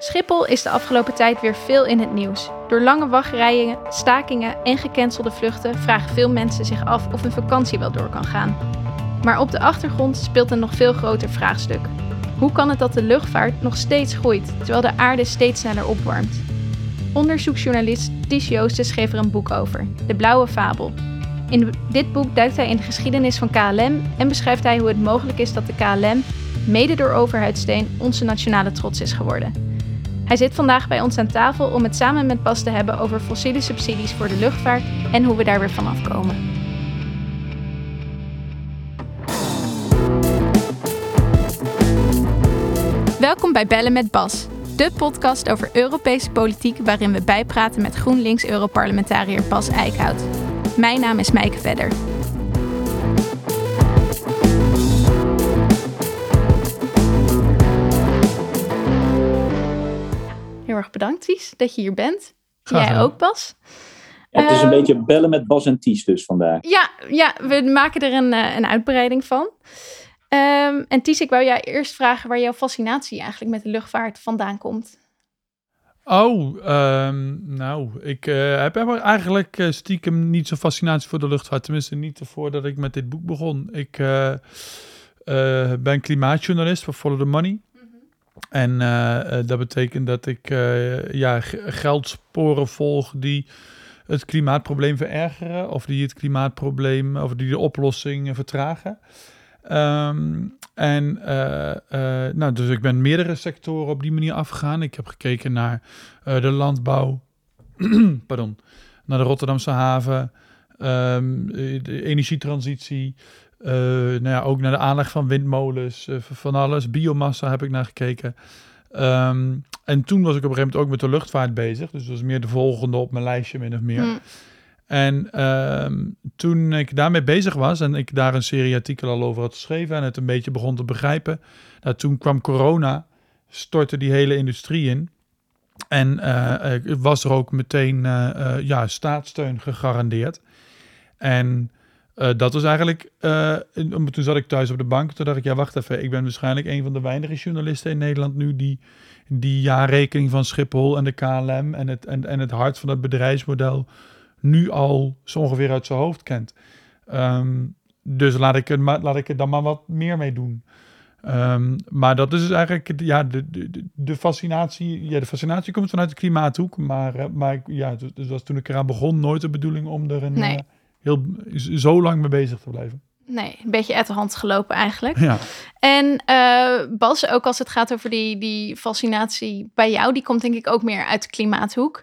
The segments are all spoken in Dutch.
Schiphol is de afgelopen tijd weer veel in het nieuws. Door lange wachtrijen, stakingen en gecancelde vluchten vragen veel mensen zich af of hun vakantie wel door kan gaan. Maar op de achtergrond speelt een nog veel groter vraagstuk. Hoe kan het dat de luchtvaart nog steeds groeit, terwijl de aarde steeds sneller opwarmt? Onderzoeksjournalist Ties Joosten schreef er een boek over, De Blauwe Fabel. In dit boek duikt hij in de geschiedenis van KLM en beschrijft hij hoe het mogelijk is dat de KLM, mede door overheidssteun, onze nationale trots is geworden. Hij zit vandaag bij ons aan tafel om het samen met Bas te hebben over fossiele subsidies voor de luchtvaart en hoe we daar weer vanaf komen. Welkom bij Bellen met Bas, de podcast over Europese politiek waarin we bijpraten met GroenLinks-Europarlementariër Bas Eickhout. Mijn naam is Mijke Vedder. Erg bedankt, Ties, dat je hier bent. Jij ook, Bas. het is een ehm, beetje bellen met Bas en Ties dus vandaag. Ja, ja we maken er een, uh, een uitbreiding van. Um, en Ties, ik wou jij eerst vragen waar jouw fascinatie eigenlijk met de luchtvaart vandaan komt. Oh, um, nou, ik uh, heb eigenlijk uh, stiekem niet zo'n fascinatie voor de luchtvaart. Tenminste, niet voordat ik met dit boek begon. Ik ben klimaatjournalist voor Follow the Money. En uh, dat betekent dat ik uh, ja, geldsporen volg die het klimaatprobleem verergeren of die het klimaatprobleem of die de oplossing vertragen. Um, en nou, dus ik ben meerdere sectoren op die manier afgegaan. Ik heb gekeken naar de landbouw, pardon, naar de Rotterdamse haven, um, de energietransitie, uh, nou ja, ook naar de aanleg van windmolens, uh, van alles. Biomassa heb ik naar gekeken. Um, en toen was ik op een gegeven moment ook met de luchtvaart bezig. Dus dat was meer de volgende op mijn lijstje, min of meer. Mm. En um, toen ik daarmee bezig was en ik daar een serie artikelen al over had geschreven en het een beetje begon te begrijpen, nou, toen kwam corona, stortte die hele industrie in. En uh, was er ook meteen ja, staatssteun gegarandeerd. En uh, dat was eigenlijk, uh, toen zat ik thuis op de bank, toen dacht ik, ja wacht even, ik ben waarschijnlijk een van de weinige journalisten in Nederland nu die die jaarrekening van Schiphol en de KLM en het, en, en het hart van het bedrijfsmodel nu al zo ongeveer uit zijn hoofd kent. Um, dus laat ik, er, laat ik er dan maar wat meer mee doen. Um, maar dat is dus eigenlijk ja, de, de, de, fascinatie. Ja, de fascinatie komt vanuit de klimaathoek. Maar, uh, maar ja, dus, dus was toen ik eraan begon nooit de bedoeling om er een, nee heel, zo lang mee bezig te blijven. Nee, een beetje uit de hand gelopen eigenlijk. Ja. En uh, Bas, ook als het gaat over die, die fascinatie bij jou, die komt denk ik ook meer uit de klimaathoek.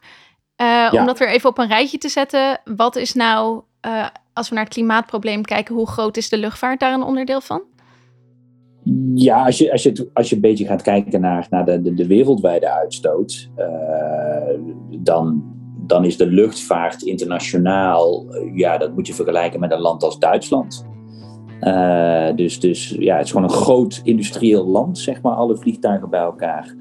Uh, Om dat weer even op een rijtje te zetten, wat is nou, uh, als we naar het klimaatprobleem kijken, hoe groot is de luchtvaart daar een onderdeel van? Ja, als je, als je, als je een beetje gaat kijken naar, naar de, de, de wereldwijde uitstoot, dan, dan is de luchtvaart internationaal, eh, ja, dat moet je vergelijken met een land als Duitsland. Uh, dus, dus ja, het is gewoon een groot industrieel land, zeg maar, alle vliegtuigen bij elkaar.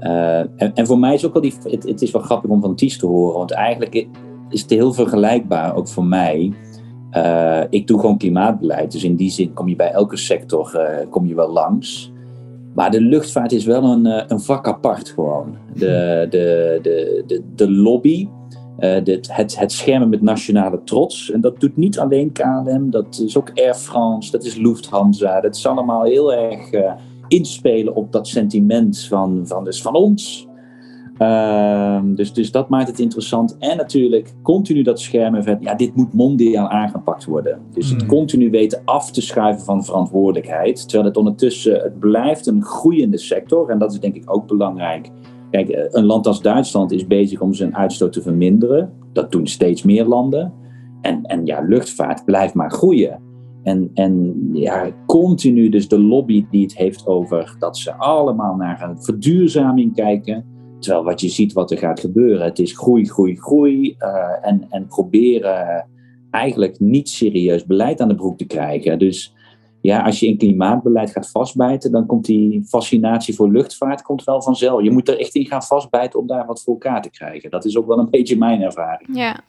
Uh, en, en, voor mij is ook wel die, het, is wel grappig om van Ties te horen, want eigenlijk is het heel vergelijkbaar, ook voor mij. Ik doe gewoon klimaatbeleid, dus in die zin kom je bij elke sector kom je wel langs. Maar de luchtvaart is wel een, een vak apart gewoon. De, de, de, de, de lobby uh, dit, het, het schermen met nationale trots. En dat doet niet alleen KLM, dat is ook Air France, dat is Lufthansa. Dat is allemaal heel erg uh, inspelen op dat sentiment van, van, dus van ons. Uh, dus, dus dat maakt het interessant. En natuurlijk continu dat schermen van, ja, dit moet mondiaal aangepakt worden. Dus het hmm. continu weten af te schuiven van verantwoordelijkheid. Terwijl het ondertussen, het blijft een groeiende sector. En dat is denk ik ook belangrijk Kijk, eh, een land als Duitsland is bezig om zijn uitstoot te verminderen. Dat doen steeds meer landen. En, en ja, luchtvaart blijft maar groeien. En, en ja, continu dus de lobby die het heeft over dat ze allemaal naar een verduurzaming kijken. Terwijl wat je ziet wat er gaat gebeuren, het is groei, groei, groei. Uh, en, en proberen eigenlijk niet serieus beleid aan de broek te krijgen. Dus ja, als je in klimaatbeleid gaat vastbijten, dan komt die fascinatie voor luchtvaart komt wel vanzelf. Je moet er echt in gaan vastbijten om daar wat voor elkaar te krijgen. Dat is ook wel een beetje mijn ervaring. Ja,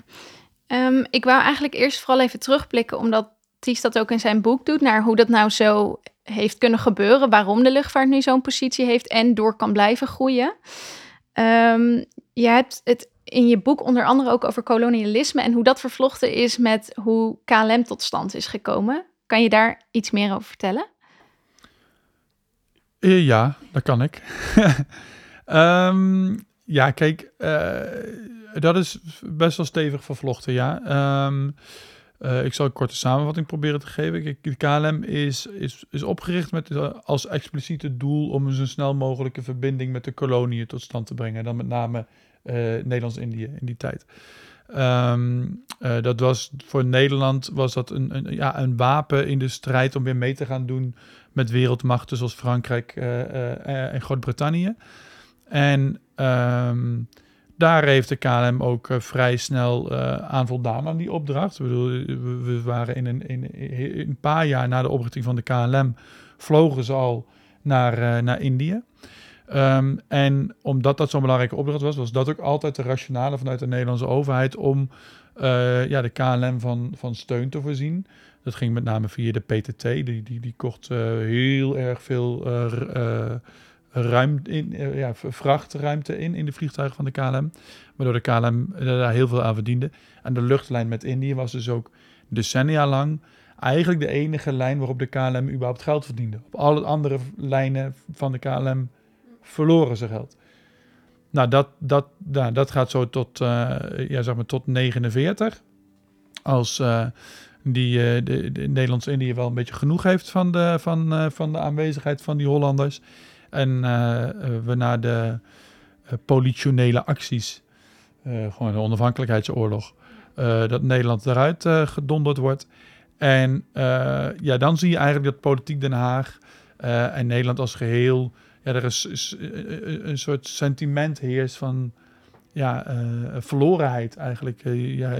um, ik wou eigenlijk eerst vooral even terugblikken, omdat Ties dat ook in zijn boek doet, naar hoe dat nou zo heeft kunnen gebeuren, waarom de luchtvaart nu zo'n positie heeft en door kan blijven groeien. Um, je hebt het in je boek onder andere ook over kolonialisme en hoe dat vervlochten is met hoe KLM tot stand is gekomen. Kan je daar iets meer over vertellen? Eh, ja, dat kan ik. um, ja, kijk, uh, dat is best wel stevig vervlochten, ja. Um, uh, ik zal een korte samenvatting proberen te geven. De KLM is, is, is opgericht met als expliciete doel om een zo snel mogelijke verbinding met de koloniën tot stand te brengen. Dan met name uh, Nederlands-Indië in die tijd. Uh, dat was voor Nederland was dat een, een, ja, een wapen in de strijd om weer mee te gaan doen met wereldmachten zoals Frankrijk en Groot-Brittannië. En um, daar heeft de KLM ook vrij snel aan voldaan aan die opdracht. Ik bedoel, we, waren in een, in, een, paar jaar na de oprichting van de KLM vlogen ze al naar, naar Indië. Um, en omdat dat zo'n belangrijke opdracht was, was dat ook altijd de rationale vanuit de Nederlandse overheid om uh, ja, de KLM van, van steun te voorzien. Dat ging met name via de PTT, die, die, die kocht uh, heel erg veel uh, ruimte in, ja, vrachtruimte in, in de vliegtuigen van de KLM. Waardoor de KLM daar heel veel aan verdiende. En de luchtlijn met Indië was dus ook decennia lang eigenlijk de enige lijn waarop de KLM überhaupt geld verdiende. Op alle andere lijnen van de KLM verloren ze geld. Nou, dat, dat, nou, dat gaat zo tot, uh, ja, zeg maar tot 49. Als die, de, de Nederlands-Indië wel een beetje genoeg heeft van de, van, van de aanwezigheid van die Hollanders. En we naar de politionele acties, gewoon de onafhankelijkheidsoorlog, dat Nederland eruit gedonderd wordt. En ja, dan zie je eigenlijk dat politiek Den Haag en Nederland als geheel ja, er is, eh, eh, een soort sentiment heerst van ja, verlorenheid eigenlijk. Uh, ja,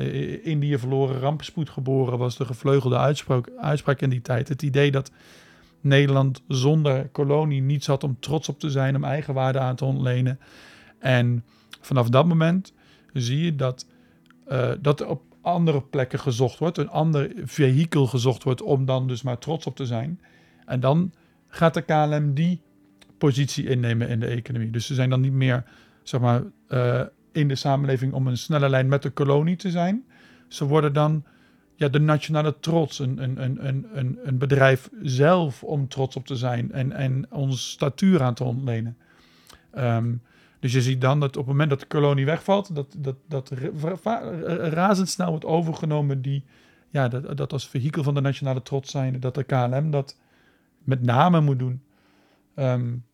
Indië verloren, rampspoed geboren was de gevleugelde uitspraak, uitspraak in die tijd. Het idee dat Nederland zonder kolonie niets had om trots op te zijn, om eigen waarde aan te ontlenen. En vanaf dat moment zie je dat, uh, dat er op andere plekken gezocht wordt, een ander vehikel gezocht wordt om dan dus maar trots op te zijn. En dan gaat de KLM die positie innemen in de economie. Dus ze zijn dan niet meer, zeg maar, uh, in de samenleving om een snelle lijn met de kolonie te zijn. Ze worden dan ja, de nationale trots, een, een, een, een, een bedrijf zelf om trots op te zijn en, en ons statuur aan te ontlenen. Um, dus je ziet dan dat op het moment dat de kolonie wegvalt, dat, dat, dat razendsnel wordt overgenomen die, ja, dat, dat als vehikel van de nationale trots zijn, dat de KLM dat met name moet doen. Um,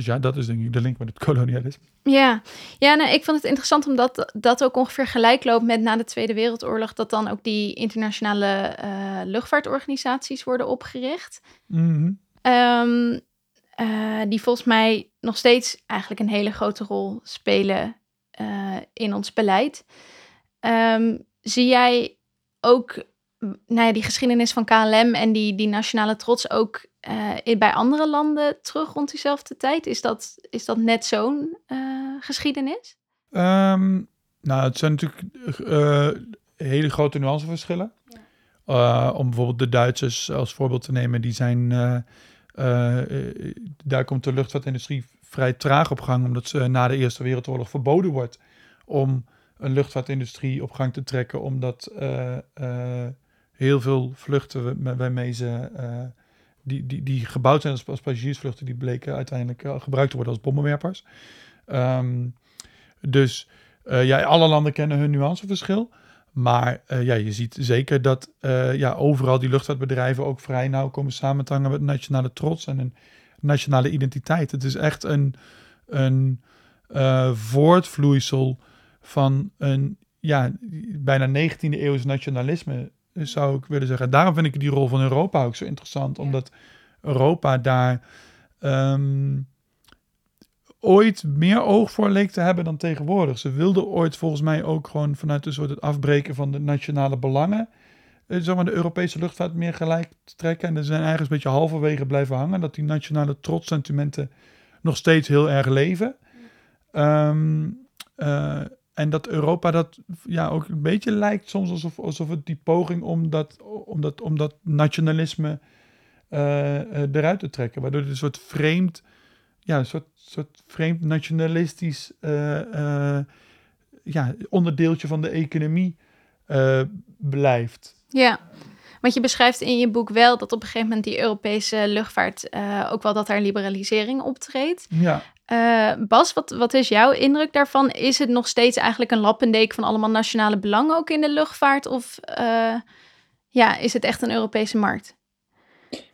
dus ja, dat is denk ik de link met het kolonialisme. Ja, ja nou, ik vond het interessant omdat dat ook ongeveer gelijk loopt met na de Tweede Wereldoorlog, dat dan ook die internationale uh, luchtvaartorganisaties worden opgericht. Mm -hmm. um, uh, die volgens mij nog steeds eigenlijk een hele grote rol spelen uh, in ons beleid. Um, zie jij ook nou ja, die geschiedenis van KLM en die, die nationale trots ook uh, bij andere landen terug rond diezelfde tijd? Is dat, is dat net zo'n uh, geschiedenis? Um, nou, het zijn natuurlijk uh, hele grote nuanceverschillen. Ja. om bijvoorbeeld de Duitsers als voorbeeld te nemen, die zijn. daar komt de luchtvaartindustrie vrij traag op gang, omdat ze na de Eerste Wereldoorlog verboden wordt om een luchtvaartindustrie op gang te trekken, omdat heel veel vluchten waarmee ze die, die, die gebouwd zijn als, passagiersvluchten, die bleken uiteindelijk uh, gebruikt te worden als bommenwerpers. Um, dus uh, ja, alle landen kennen hun nuanceverschil. Maar uh, ja, je ziet zeker dat ja, overal die luchtvaartbedrijven ook vrij nauw komen samen te hangen met nationale trots en een nationale identiteit. Het is echt een, een voortvloeisel van een ja, bijna 19e eeuws nationalisme zou ik willen zeggen. Daarom vind ik die rol van Europa ook zo interessant, omdat Europa daar um, ooit meer oog voor leek te hebben dan tegenwoordig. Ze wilden ooit volgens mij ook gewoon vanuit een soort het afbreken van de nationale belangen, eh, zeg maar de Europese luchtvaart meer gelijk te trekken. En er zijn eigenlijk een beetje halverwege blijven hangen, dat die nationale trotssentimenten nog steeds heel erg leven. Um, uh, en dat Europa dat ja, ook een beetje lijkt soms alsof, alsof het die poging om dat, om dat, om dat nationalisme uh, uh, eruit te trekken. Waardoor het een soort vreemd ja, een soort, soort vreemd nationalistisch ja, onderdeeltje van de economie blijft. Ja, want je beschrijft in je boek wel dat op een gegeven moment die Europese luchtvaart ook wel dat daar liberalisering optreedt. Ja. Uh, Bas, wat, wat is jouw indruk daarvan? Is het nog steeds eigenlijk een lappendeken van allemaal nationale belangen ook in de luchtvaart? Of uh, ja, is het echt een Europese markt?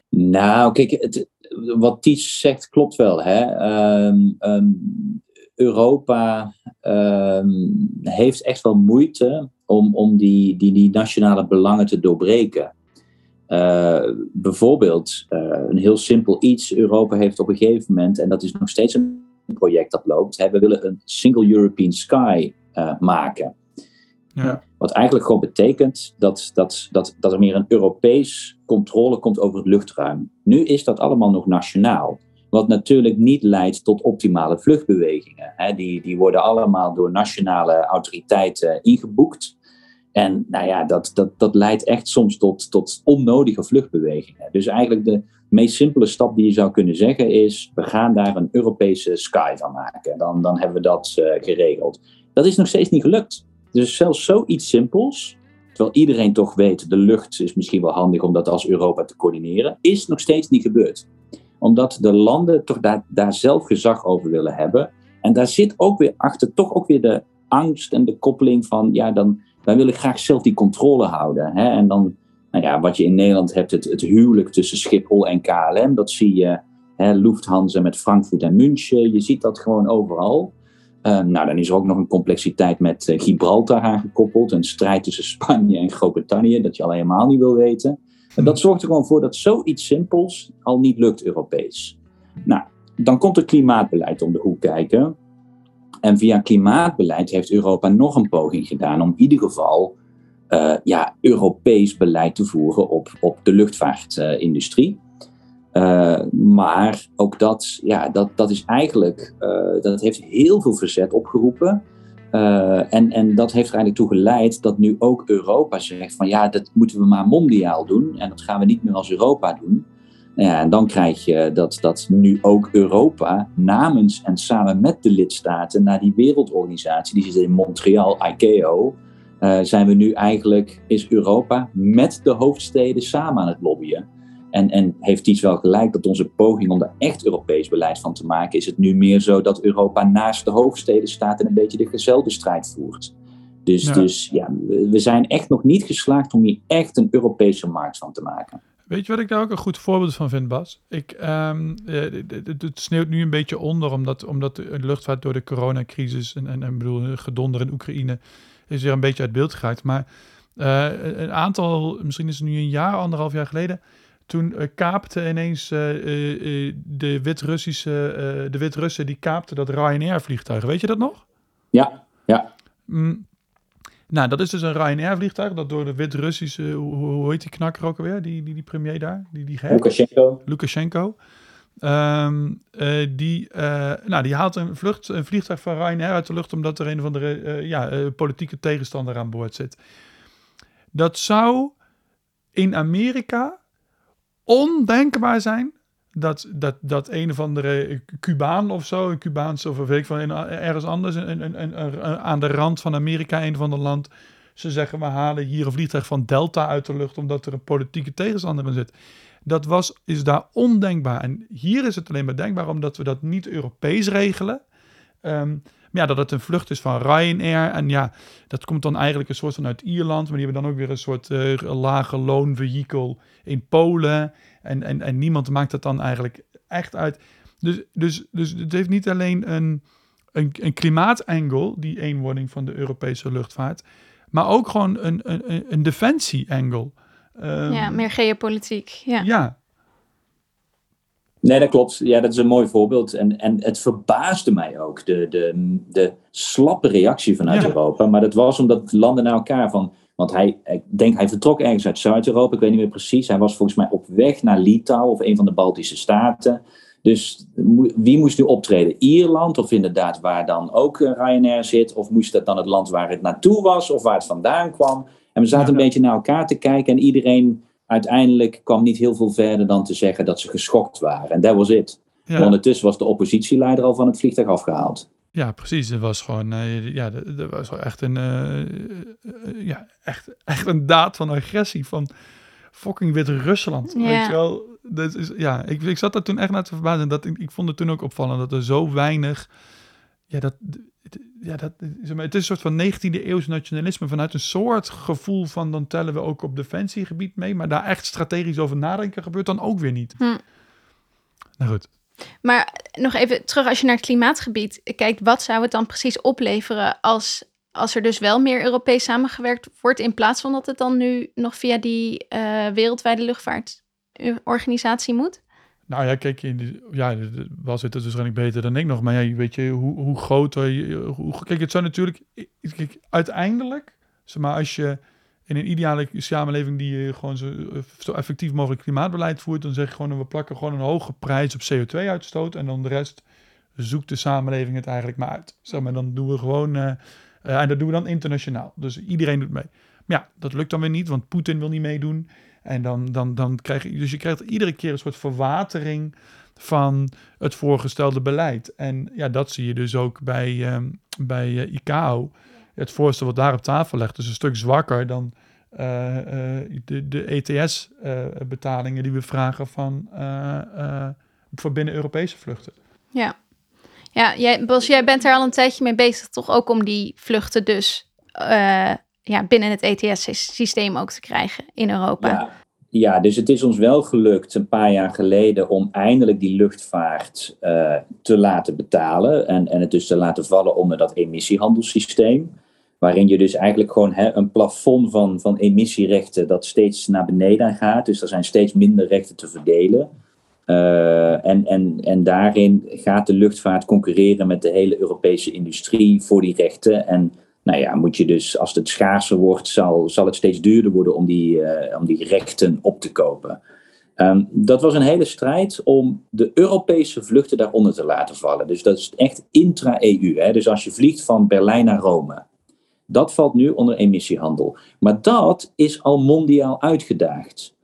Nou, kijk, wat Ties zegt klopt wel. Hè? Um, um, Europa um, heeft echt wel moeite om, om die, die, die nationale belangen te doorbreken. Uh, bijvoorbeeld, uh, een heel simpel iets. Europa heeft op een gegeven moment, en dat is nog steeds een project dat loopt, hè, we willen een Single European Sky uh, maken. Ja. Wat eigenlijk gewoon betekent dat, dat, dat, dat er meer een Europees controle komt over het luchtruim. Nu is dat allemaal nog nationaal. Wat natuurlijk niet leidt tot optimale vluchtbewegingen. Hè. Die, die worden allemaal door nationale autoriteiten ingeboekt. En nou ja, dat, dat, dat leidt echt soms tot, tot onnodige vluchtbewegingen. Dus eigenlijk de meest simpele stap die je zou kunnen zeggen is: we gaan daar een Europese sky van maken. Dan, dan hebben we dat uh, geregeld. Dat is nog steeds niet gelukt. Dus zelfs zoiets simpels, terwijl iedereen toch weet, de lucht is misschien wel handig om dat als Europa te coördineren, is nog steeds niet gebeurd. Omdat de landen toch daar, daar zelf gezag over willen hebben. En daar zit ook weer achter toch ook weer de angst en de koppeling van, ja, dan, wij willen graag zelf die controle houden. Hè? En dan, nou ja, wat je in Nederland hebt, het, het huwelijk tussen Schiphol en KLM, dat zie je, hè, Lufthansa met Frankfurt en München, je ziet dat gewoon overal. Uh, nou, dan is er ook nog een complexiteit met uh, Gibraltar aangekoppeld. Een strijd tussen Spanje en Groot-Brittannië, dat je al helemaal niet wil weten. En dat zorgt er gewoon voor dat zoiets simpels al niet lukt Europees. Nou, dan komt het klimaatbeleid om de hoek kijken. En via klimaatbeleid heeft Europa nog een poging gedaan om in ieder geval uh, ja, Europees beleid te voeren op, op de luchtvaartindustrie. Uh, maar ook dat, ja, dat, dat is eigenlijk, uh, dat heeft heel veel verzet opgeroepen. En, en dat heeft er eigenlijk toe geleid dat nu ook Europa zegt van ja, dat moeten we maar mondiaal doen. En dat gaan we niet meer als Europa doen. Ja, en dan krijg je dat, dat nu ook Europa namens en samen met de lidstaten naar die wereldorganisatie, die zit in Montreal, ICAO, uh, zijn we nu eigenlijk, is Europa met de hoofdsteden samen aan het lobbyen. En, en heeft iets wel gelijk dat onze poging om er echt Europees beleid van te maken, is het nu meer zo dat Europa naast de hoofdsteden staat en een beetje de gezelde strijd voert. Dus ja. dus ja, we zijn echt nog niet geslaagd om hier echt een Europese markt van te maken. Weet je wat ik daar ook een goed voorbeeld van vind, Bas? Ik, um, het, het sneeuwt nu een beetje onder, omdat, omdat de luchtvaart door de coronacrisis en, en, en bedoel, gedonder in Oekraïne is weer een beetje uit beeld geraakt. Maar uh, een aantal, misschien is het nu een jaar, anderhalf jaar geleden, toen uh, kaapte ineens uh, de Wit-Russische, de Wit-Russen die kaapten dat Ryanair-vliegtuig. Weet je dat nog? Ja, ja. Mm, nou, dat is dus een Ryanair-vliegtuig dat door de Wit-Russische, hoe, hoe, heet die knakker ook alweer, die, die, die premier daar? Die, die Lukashenko. Lukashenko. Um, uh, die, uh, nou, die haalt een, vlucht, een vliegtuig van Ryanair uit de lucht omdat er een of andere uh, ja, politieke tegenstander aan boord zit. Dat zou in Amerika ondenkbaar zijn dat, dat, dat een of andere Cubaan of zo, een Cubaanse of weet ik van ergens anders, aan de rand van Amerika, een van de land, ze zeggen we halen hier een vliegtuig van Delta uit de lucht omdat er een politieke tegenstander in zit. Dat was, is daar ondenkbaar. En hier is het alleen maar denkbaar omdat we dat niet Europees regelen. Um, maar ja, dat het een vlucht is van Ryanair. En ja, dat komt dan eigenlijk een soort van uit Ierland. Maar die hebben dan ook weer een soort uh, lage loonvehikel in Polen. En, en, en niemand maakt het dan eigenlijk echt uit. Dus, dus, dus het heeft niet alleen een, een, een klimaatangel, die eenwording van de Europese luchtvaart. Maar ook gewoon een, een, een defensie-angle. Um, ja, meer geopolitiek. Ja. ja. Nee, dat klopt. Ja, dat is een mooi voorbeeld. En, en het verbaasde mij ook, de, de, de slappe reactie vanuit ja. Europa. Maar dat was omdat landen naar elkaar van... Want hij, ik denk, hij vertrok ergens uit Zuid-Europa, ik weet niet meer precies. Hij was volgens mij op weg naar Litouwen of een van de Baltische staten. Dus wie moest nu optreden? Ierland of inderdaad waar dan ook Ryanair zit? Of moest dat dan het land waar het naartoe was of waar het vandaan kwam? En we zaten een beetje naar elkaar te kijken en iedereen uiteindelijk kwam niet heel veel verder dan te zeggen dat ze geschokt waren. En that was it. Ondertussen was de oppositieleider al van het vliegtuig afgehaald. Ja, precies. Het was gewoon, uh, ja, dat was echt een, uh, ja, echt, echt een daad van agressie van fucking Wit-Rusland. Ja. Weet je wel? Dat is, ja, ik, ik zat er toen echt naar te verbazen. Dat, ik, ik vond het toen ook opvallend dat er zo weinig, ja, dat, ja, dat, het is een soort van 19e eeuws nationalisme vanuit een soort gevoel van dan tellen we ook op defensiegebied mee, maar daar echt strategisch over nadenken gebeurt dan ook weer niet. Hm. Nou goed. Maar nog even terug, als je naar het klimaatgebied kijkt, wat zou het dan precies opleveren als, als er dus wel meer Europees samengewerkt wordt, in plaats van dat het dan nu nog via die uh, wereldwijde luchtvaartorganisatie moet? Nou ja, kijk, in ja, was het dus waarschijnlijk beter dan ik nog. Maar ja, weet je, hoe, hoe groot... Hoe, kijk, het zou natuurlijk... Uiteindelijk, zeg maar, als je in een ideale samenleving die je gewoon zo, zo effectief mogelijk klimaatbeleid voert, dan zeg je gewoon, we plakken gewoon een hoge prijs op CO2-uitstoot en dan de rest zoekt de samenleving het eigenlijk maar uit. Zeg maar, dan doen we gewoon, uh, en dat doen we dan internationaal. Dus iedereen doet mee. Maar ja, dat lukt dan weer niet, want Poetin wil niet meedoen. En dan, dan, dan krijg je, dus je krijgt iedere keer een soort verwatering van het voorgestelde beleid. En ja, dat zie je dus ook bij, um, bij ICAO het voorstel wat daar op tafel legt is een stuk zwakker dan uh, uh, de, de ETS-betalingen uh, die we vragen van, eh, voor binnen Europese vluchten. Ja, ja jij, Bos, jij bent er al een tijdje mee bezig, toch ook om die vluchten dus ja, binnen het ETS-systeem ook te krijgen in Europa. Ja. Ja, dus het is ons wel gelukt een paar jaar geleden om eindelijk die luchtvaart te laten betalen en, en het dus te laten vallen onder dat emissiehandelssysteem. Waarin je dus eigenlijk gewoon hè, een plafond van, van emissierechten dat steeds naar beneden gaat. Dus er zijn steeds minder rechten te verdelen. Uh, en, en, en daarin gaat de luchtvaart concurreren met de hele Europese industrie voor die rechten. En nou ja, moet je dus, als het schaarser wordt, zal, zal het steeds duurder worden om die, uh, om die rechten op te kopen. Um, dat was een hele strijd om de Europese vluchten daaronder te laten vallen. Dus dat is echt intra-EU. Dus als je vliegt van Berlijn naar Rome, dat valt nu onder emissiehandel. Maar dat is al mondiaal uitgedaagd.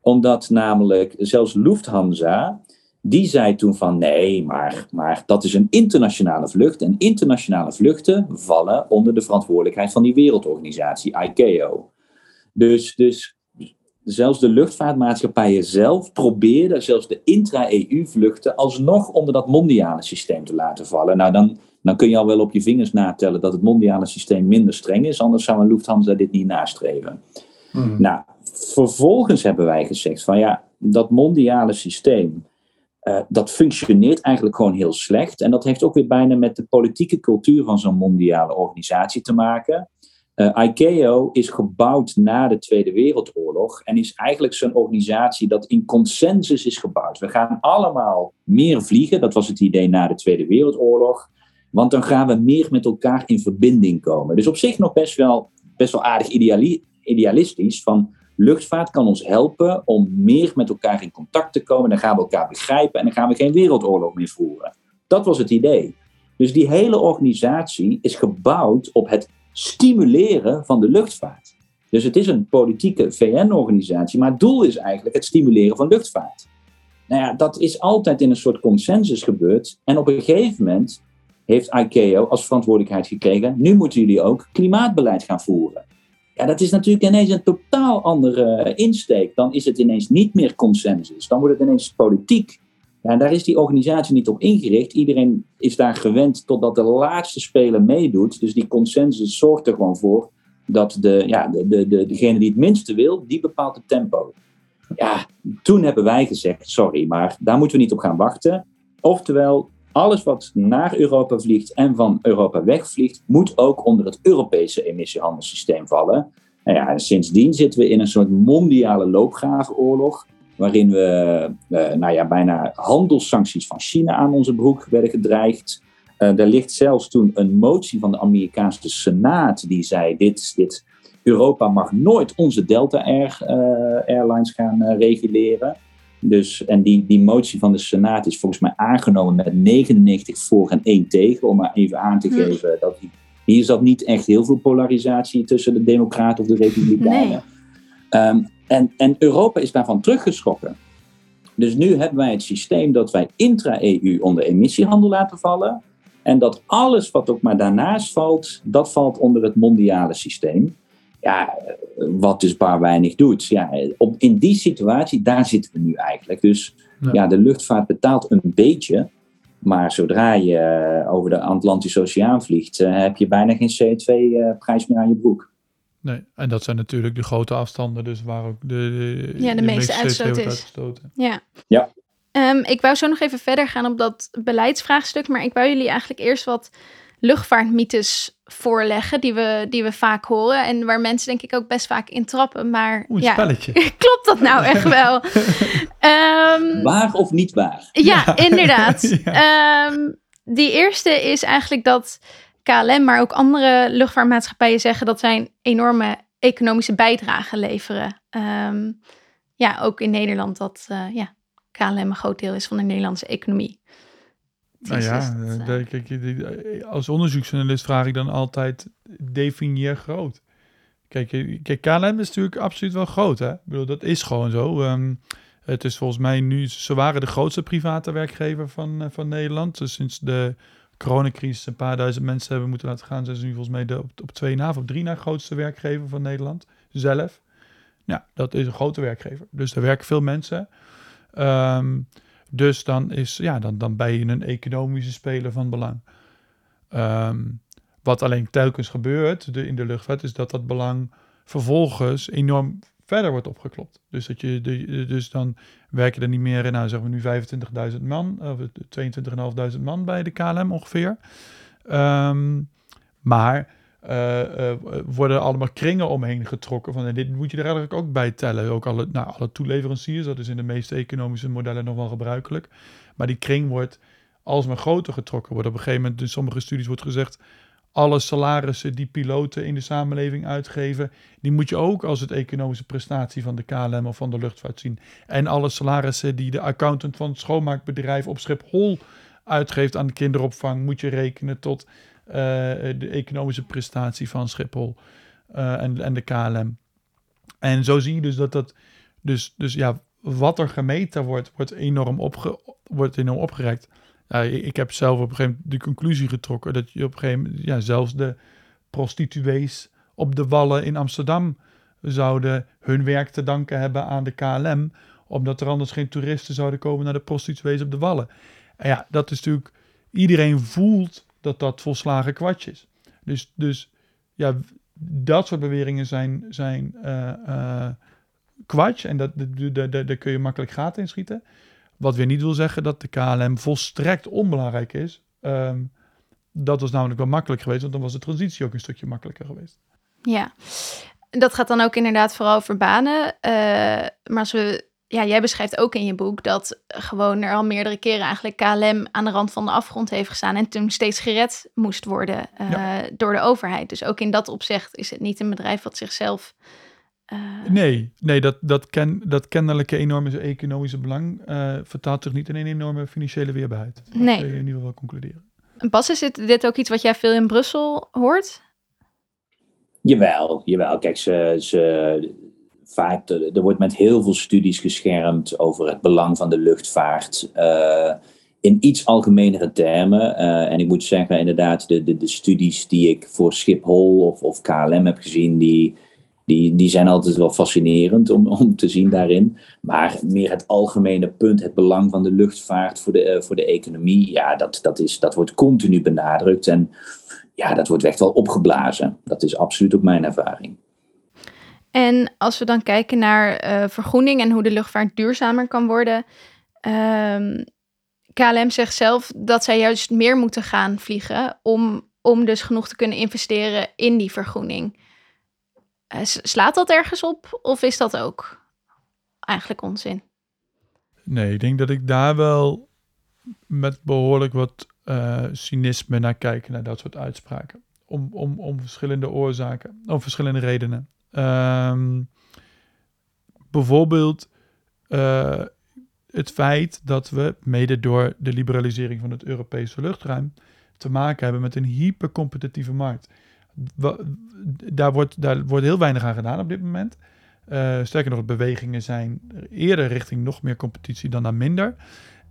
Omdat namelijk zelfs Lufthansa, die zei toen van nee, maar, maar dat is een internationale vlucht. En internationale vluchten vallen onder de verantwoordelijkheid van die wereldorganisatie, ICAO. Dus, dus zelfs de luchtvaartmaatschappijen zelf probeerden zelfs de intra-EU-vluchten alsnog onder dat mondiale systeem te laten vallen. Nou, dan, dan kun je al wel op je vingers natellen dat het mondiale systeem minder streng is, anders zou een Lufthansa dit niet nastreven. Hmm. Nou, vervolgens hebben wij gezegd van ja, dat mondiale systeem, uh, dat functioneert eigenlijk gewoon heel slecht. En dat heeft ook weer bijna met de politieke cultuur van zo'n mondiale organisatie te maken. Uh, ICAO is gebouwd na de Tweede Wereldoorlog en is eigenlijk zo'n organisatie dat in consensus is gebouwd. We gaan allemaal meer vliegen, dat was het idee na de Tweede Wereldoorlog. Want dan gaan we meer met elkaar in verbinding komen. Dus op zich nog best wel, best wel aardig idealistisch. Van luchtvaart kan ons helpen om meer met elkaar in contact te komen. Dan gaan we elkaar begrijpen en dan gaan we geen wereldoorlog meer voeren. Dat was het idee. Dus die hele organisatie is gebouwd op het stimuleren van de luchtvaart. Dus het is een politieke VN-organisatie, maar het doel is eigenlijk het stimuleren van luchtvaart. Nou ja, dat is altijd in een soort consensus gebeurd. En op een gegeven moment heeft ICAO als verantwoordelijkheid gekregen. Nu moeten jullie ook klimaatbeleid gaan voeren. Ja, dat is natuurlijk ineens een totaal andere insteek. Dan is het ineens niet meer consensus. Dan wordt het ineens politiek. Ja, en daar is die organisatie niet op ingericht. Iedereen is daar gewend totdat de laatste speler meedoet. Dus die consensus zorgt er gewoon voor dat de, ja, de, de, de, degene die het minste wil, die bepaalt het tempo. Ja, toen hebben wij gezegd, sorry, maar daar moeten we niet op gaan wachten. Oftewel, alles wat naar Europa vliegt en van Europa wegvliegt, moet ook onder het Europese emissiehandelssysteem vallen. En ja, sindsdien zitten we in een soort mondiale loopgravenoorlog, waarin we uh, nou ja, bijna handelssancties van China aan onze broek werden gedreigd. Uh, er ligt zelfs toen een motie van de Amerikaanse Senaat die zei: dit, dit Europa mag nooit onze Delta Air, uh, Airlines gaan reguleren. Dus, en die, die motie van de Senaat is volgens mij aangenomen met 99 voor en 1 tegen. Om maar even aan te hm. geven dat hier zat niet echt heel veel polarisatie tussen de Democraten of de Republikeinen. Nee. Um, en, en Europa is daarvan teruggeschrokken. Dus nu hebben wij het systeem dat wij intra-EU onder emissiehandel laten vallen. En dat alles wat ook maar daarnaast valt, dat valt onder het mondiale systeem. Ja, wat dus bar weinig doet. Ja, op, in die situatie, daar zitten we nu eigenlijk. Dus ja. de luchtvaart betaalt een beetje. Maar zodra je over de Atlantische Oceaan vliegt, uh, heb je bijna geen CO2-prijs meer aan je broek. Nee, en dat zijn natuurlijk de grote afstanden, dus waar ook de, de ja, de, meeste, uitstoot is. Ja. ja. Um, ik wou zo nog even verder gaan op dat beleidsvraagstuk, maar ik wou jullie eigenlijk eerst wat luchtvaartmythes voorleggen die we, die we vaak horen en waar mensen denk ik ook best vaak in trappen. Maar Oeh, ja, spelletje. klopt dat nou echt wel? um, waar of niet waar? Ja, inderdaad. ja. Um, die eerste is eigenlijk dat KLM, maar ook andere luchtvaartmaatschappijen zeggen dat zij een enorme economische bijdrage leveren. Um, ja, ook in Nederland dat uh, ja, KLM een groot deel is van de Nederlandse economie. Nou ja, het, uh, kijk, als onderzoeksjournalist vraag ik dan altijd, definieer groot. Kijk, kijk, KLM is natuurlijk absoluut wel groot, hè? Ik bedoel, dat is gewoon zo. Um, het is volgens mij nu, ze waren de grootste private werkgever van, uh, van Nederland. Dus sinds de coronacrisis een paar duizend mensen hebben moeten laten gaan, zijn ze nu volgens mij de, op, op twee na of op drie na grootste werkgever van Nederland zelf. Ja, dat is een grote werkgever. Dus er werken veel mensen. Um, dus dan, is, ja, dan, dan ben je een economische speler van belang. Um, wat alleen telkens gebeurt de, in de luchtvaart, is dat dat belang vervolgens enorm verder wordt opgeklopt. Dus, dat je, dus dan werken er niet meer, nou zeggen we nu 25.000 man, of 22.500 man bij de KLM ongeveer. Um, maar worden allemaal kringen omheen getrokken. Van, en dit moet je er eigenlijk ook bij tellen. Ook alle, nou, alle toeleveranciers, dat is in de meeste economische modellen nog wel gebruikelijk. Maar die kring wordt alsmaar groter getrokken. Wordt op een gegeven moment, in sommige studies wordt gezegd, alle salarissen die piloten in de samenleving uitgeven, die moet je ook als het economische prestatie van de KLM of van de luchtvaart zien. En alle salarissen die de accountant van het schoonmaakbedrijf op Schiphol uitgeeft aan de kinderopvang, moet je rekenen tot de economische prestatie van Schiphol uh, en, en de KLM. En zo zie je dus dat dat, dus, dus ja, wat er gemeten wordt, wordt enorm, opge, wordt enorm opgerekt. Ik heb zelf op een gegeven moment de conclusie getrokken dat je op een gegeven moment, ja, zelfs de prostituees op de wallen in Amsterdam zouden hun werk te danken hebben aan de KLM, omdat er anders geen toeristen zouden komen naar de prostituees op de wallen. En ja, dat is natuurlijk, iedereen voelt dat dat volslagen kwats is. Dus, dus ja, dat soort beweringen zijn, zijn uh, kwats en dat, daar kun je makkelijk gaten in schieten. Wat weer niet wil zeggen dat de KLM volstrekt onbelangrijk is. Um, dat was namelijk wel makkelijk geweest, want dan was de transitie ook een stukje makkelijker geweest. Ja, dat gaat dan ook inderdaad vooral over banen. Uh, maar als we ja, jij beschrijft ook in je boek dat gewoon er al meerdere keren eigenlijk KLM aan de rand van de afgrond heeft gestaan en toen steeds gered moest worden uh, door de overheid. Dus ook in dat opzicht is het niet een bedrijf wat zichzelf. Uh... Nee, nee dat, dat, ken, dat kennelijke enorme economische belang uh, vertaalt zich niet in een enorme financiële weerbaarheid. Dat nee. kun je in ieder geval wel concluderen. Bas, is dit, dit ook iets wat jij veel in Brussel hoort? Jawel, jawel. Kijk, ze, ze, vaak, er wordt met heel veel studies geschermd over het belang van de luchtvaart. Uh, in iets algemenere termen. Uh, en ik moet zeggen, inderdaad, de, de, de, studies die ik voor Schiphol of, of KLM heb gezien, die, die, die zijn altijd wel fascinerend om, om te zien daarin. Maar meer het algemene punt, het belang van de luchtvaart voor de, uh, voor de economie, ja, dat, dat, is, dat wordt continu benadrukt. En ja, dat wordt echt wel opgeblazen. Dat is absoluut ook mijn ervaring. En als we dan kijken naar uh, vergroening en hoe de luchtvaart duurzamer kan worden. KLM zegt zelf dat zij juist meer moeten gaan vliegen om, om dus genoeg te kunnen investeren in die vergroening. Uh, slaat dat ergens op of is dat ook eigenlijk onzin? Nee, ik denk dat ik daar wel met behoorlijk wat uh, cynisme naar kijk, naar dat soort uitspraken. Om, om, om verschillende oorzaken, om verschillende redenen. Um, bijvoorbeeld uh, het feit dat we, mede door de liberalisering van het Europese luchtruim, te maken hebben met een hypercompetitieve markt. Daar wordt, daar wordt heel weinig aan gedaan op dit moment. Uh, sterker nog, bewegingen zijn eerder richting nog meer competitie dan naar minder.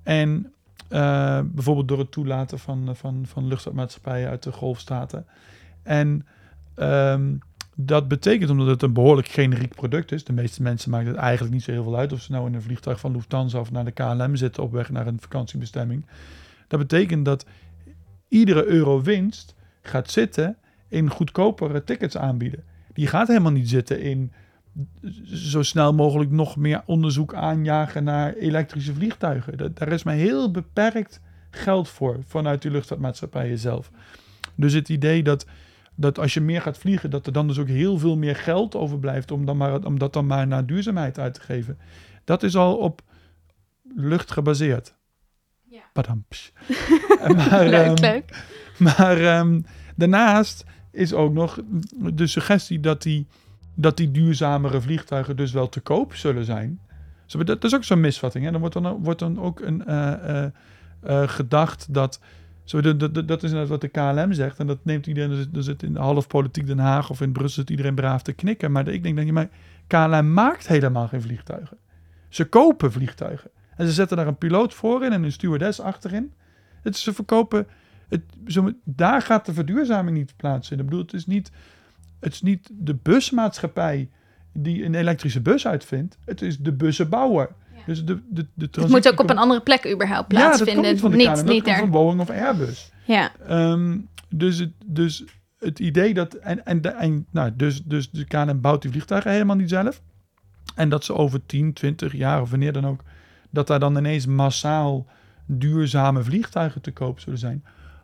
En uh, bijvoorbeeld door het toelaten van, van, van luchtvaartmaatschappijen uit de golfstaten. En um, dat betekent, omdat het een behoorlijk generiek product is, de meeste mensen maken het eigenlijk niet zo heel veel uit of ze nou in een vliegtuig van Lufthansa of naar de KLM zitten op weg naar een vakantiebestemming. Dat betekent dat iedere euro winst gaat zitten in goedkopere tickets aanbieden. Die gaat helemaal niet zitten in zo snel mogelijk nog meer onderzoek aanjagen naar elektrische vliegtuigen. daar is maar heel beperkt geld voor vanuit die luchtvaartmaatschappijen zelf. Dus het idee dat, dat als je meer gaat vliegen, dat er dan dus ook heel veel meer geld overblijft om, dan maar, om dat dan maar naar duurzaamheid uit te geven. Dat is al op lucht gebaseerd. Ja. maar, leuk, um, leuk. Maar um, daarnaast is ook nog de suggestie dat die, dat die duurzamere vliegtuigen dus wel te koop zullen zijn. Dat is ook zo'n misvatting. Hè? Dan wordt dan, wordt dan ook een, uh, uh, gedacht dat. Zo, dat is inderdaad wat de KLM zegt. En dat neemt iedereen. Er zit in half politiek Den Haag of in Brussel zit iedereen braaf te knikken. Maar ik denk dat je. Maar KLM maakt helemaal geen vliegtuigen. Ze kopen vliegtuigen. En ze zetten daar een piloot voor in en een stewardess achterin. Het, ze verkopen het, zo, daar gaat de verduurzaming niet plaatsvinden. Ik bedoel, het is niet, het is niet de busmaatschappij die een elektrische bus uitvindt. Het is de bussenbouwer. Dus de, de, de het moet ook op een andere plek überhaupt plaatsvinden. Ja, dat komt niet, niet, niet van Boeing of Airbus. Ja. Um, dus, het, dus het idee dat... En, en, nou, dus, dus de KLM bouwt die vliegtuigen helemaal niet zelf. En dat ze over 10, 20 jaar of wanneer dan ook... dat daar dan ineens massaal duurzame vliegtuigen te koop zullen zijn.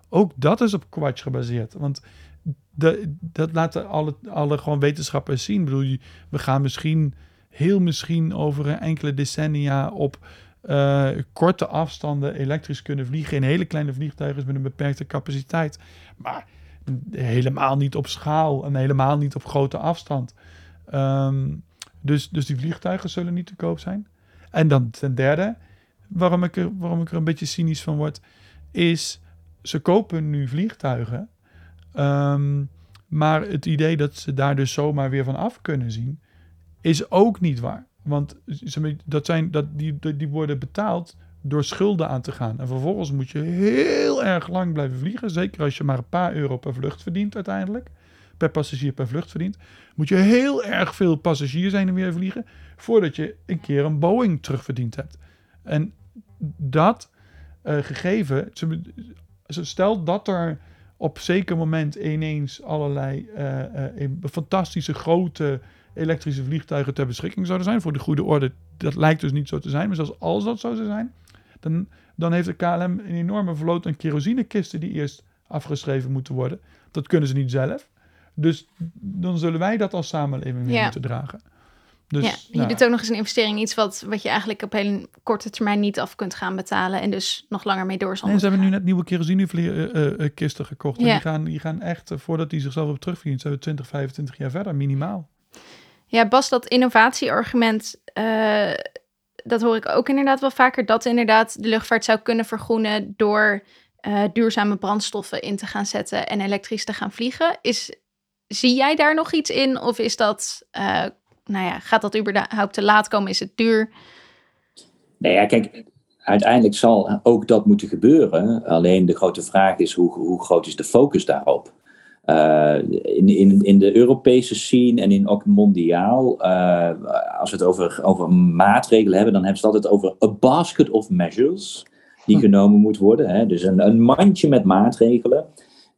Ook dat is op Quatsch gebaseerd. Want de, dat laten alle, alle gewoon wetenschappers zien. Ik bedoel, we gaan misschien, heel misschien over enkele decennia op uh, korte afstanden elektrisch kunnen vliegen in hele kleine vliegtuigen met een beperkte capaciteit. Maar helemaal niet op schaal en helemaal niet op grote afstand. Um, dus, dus die vliegtuigen zullen niet te koop zijn. En dan ten derde, waarom ik er, waarom ik er een beetje cynisch van word, is ze kopen nu vliegtuigen. Ehm, maar het idee dat ze daar dus zomaar weer van af kunnen zien, is ook niet waar. Want dat zijn, dat, die, die worden betaald door schulden aan te gaan. En vervolgens moet je heel erg lang blijven vliegen. Zeker als je maar een paar euro per vlucht verdient uiteindelijk. Per passagier per vlucht verdient. Moet je heel erg veel passagiers zijn en weer vliegen. Voordat je een keer een Boeing terugverdiend hebt. En dat uh, gegeven, stel dat er op zeker moment ineens allerlei uh, uh, fantastische grote elektrische vliegtuigen ter beschikking zouden zijn. Voor de goede orde, dat lijkt dus niet zo te zijn. Maar zelfs als dat zo zou zijn, dan, dan heeft de KLM een enorme vloot aan kerosinekisten die eerst afgeschreven moeten worden. Dat kunnen ze niet zelf. Dus dan zullen wij dat als samenleving weer moeten dragen. Dus, ja, je nou doet ook nog eens een investering, iets wat, wat je eigenlijk op een korte termijn niet af kunt gaan betalen en dus nog langer mee door zal Nee, ze hebben nu net nieuwe kerosinekisten gekocht. Ja. En die gaan, die gaan echt, eh, voordat die zichzelf op terugverdienen, zijn we 20, 25 jaar verder, minimaal. Ja, Bas, dat innovatieargument, uh, dat hoor ik ook inderdaad wel vaker, dat inderdaad de luchtvaart zou kunnen vergroenen door uh, duurzame brandstoffen in te gaan zetten en elektrisch te gaan vliegen. Is, zie jij daar nog iets in of is dat nou ja, gaat dat überhaupt te laat komen? Is het duur? Nee, ja, kijk, uiteindelijk zal ook dat moeten gebeuren. Alleen de grote vraag is hoe, hoe groot is de focus daarop? Uh, in, in, in de Europese scene en in ook mondiaal, uh, als we het over, over maatregelen hebben, dan hebben ze het altijd over a basket of measures die hm. genomen moet worden. Hè? Dus een, een mandje met maatregelen.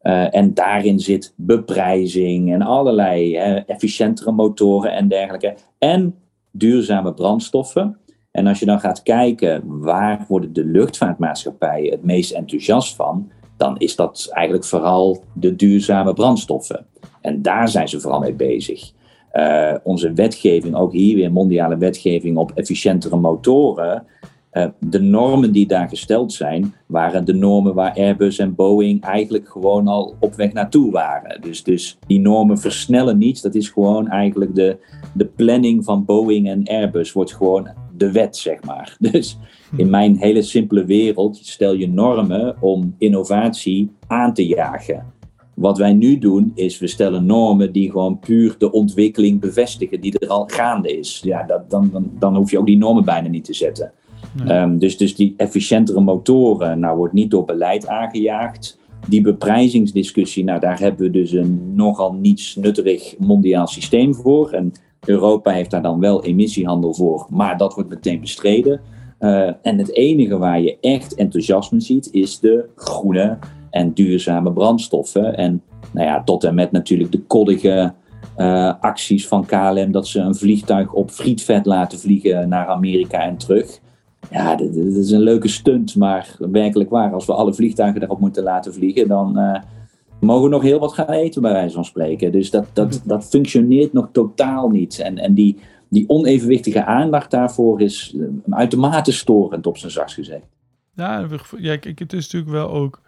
Uh, en daarin zit beprijzing en allerlei efficiëntere motoren en dergelijke. En duurzame brandstoffen. En als je dan gaat kijken waar worden de luchtvaartmaatschappijen het meest enthousiast van, dan is dat eigenlijk vooral de duurzame brandstoffen. En daar zijn ze vooral mee bezig. Uh, onze wetgeving, ook hier weer mondiale wetgeving op efficiëntere motoren, uh, de normen die daar gesteld zijn, waren de normen waar Airbus en Boeing eigenlijk gewoon al op weg naartoe waren. Dus, dus die normen versnellen niets. Dat is gewoon eigenlijk de, de planning van Boeing en Airbus wordt gewoon de wet, zeg maar. Dus in mijn hele simpele wereld stel je normen om innovatie aan te jagen. Wat wij nu doen, is we stellen normen die gewoon puur de ontwikkeling bevestigen, die er al gaande is. Ja, dat, dan, dan, dan hoef je ook die normen bijna niet te zetten. Ehm, dus, dus die efficiëntere motoren, nou wordt niet door beleid aangejaagd. Die beprijzingsdiscussie, nou daar hebben we dus een nogal niets nutterig mondiaal systeem voor. En Europa heeft daar dan wel emissiehandel voor, maar dat wordt meteen bestreden. Uh, en het enige waar je echt enthousiasme ziet, is de groene en duurzame brandstoffen. En nou ja, tot en met natuurlijk de koddige uh, acties van KLM dat ze een vliegtuig op frietvet laten vliegen naar Amerika en terug. Ja, dat, is een leuke stunt, maar werkelijk waar, als we alle vliegtuigen daarop moeten laten vliegen, dan uh, mogen nog heel wat gaan eten, bij wijze van spreken. Dus dat, dat, dat functioneert nog totaal niet. En, en die, die onevenwichtige aandacht daarvoor is uh, uitermate storend, op zijn zachtst gezegd. Ja, ja kijk, het is natuurlijk wel ook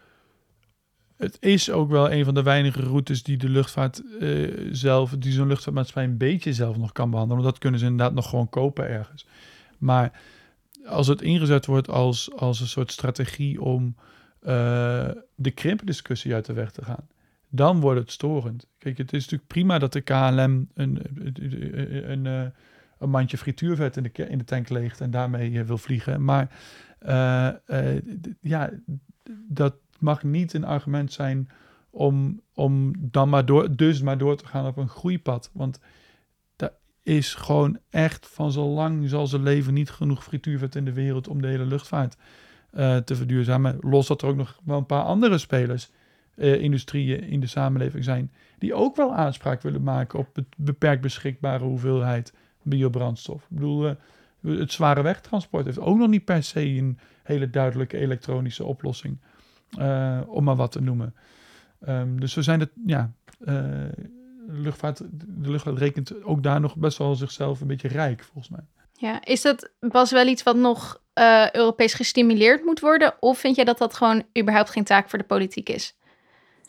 het is ook wel een van de weinige routes die de luchtvaart uh, zelf, die zo'n luchtvaartmaatschappij een beetje zelf nog kan behandelen. Want dat kunnen ze inderdaad nog gewoon kopen ergens. Maar als het ingezet wordt als, als een soort strategie om uh, de krimpdiscussie uit de weg te gaan, dan wordt het storend. Kijk, het is natuurlijk prima dat de KLM een, een, een, eh, een mandje frituurvet in de, in de tank leegt en daarmee wil vliegen. Maar ja, dat, mag niet een argument zijn om, om dan maar door, dus maar door te gaan op een groeipad. Want daar is gewoon echt van zo lang zal ze leven niet genoeg frituurvet in de wereld om de hele luchtvaart uh, te verduurzamen. Los dat er ook nog wel een paar andere spelers, uh, industrieën in de samenleving zijn, die ook wel aanspraak willen maken op het beperkt beschikbare hoeveelheid biobrandstof. Ik bedoel, uh, het zware wegtransport heeft ook nog niet per se een hele duidelijke elektronische oplossing. Om maar wat te noemen. Um, dus we zijn het, ja, luchtvaart, de luchtvaart rekent ook daar nog best wel zichzelf een beetje rijk, volgens mij. Ja, is dat pas wel iets wat nog uh, Europees gestimuleerd moet worden? Of vind jij dat dat gewoon überhaupt geen taak voor de politiek is?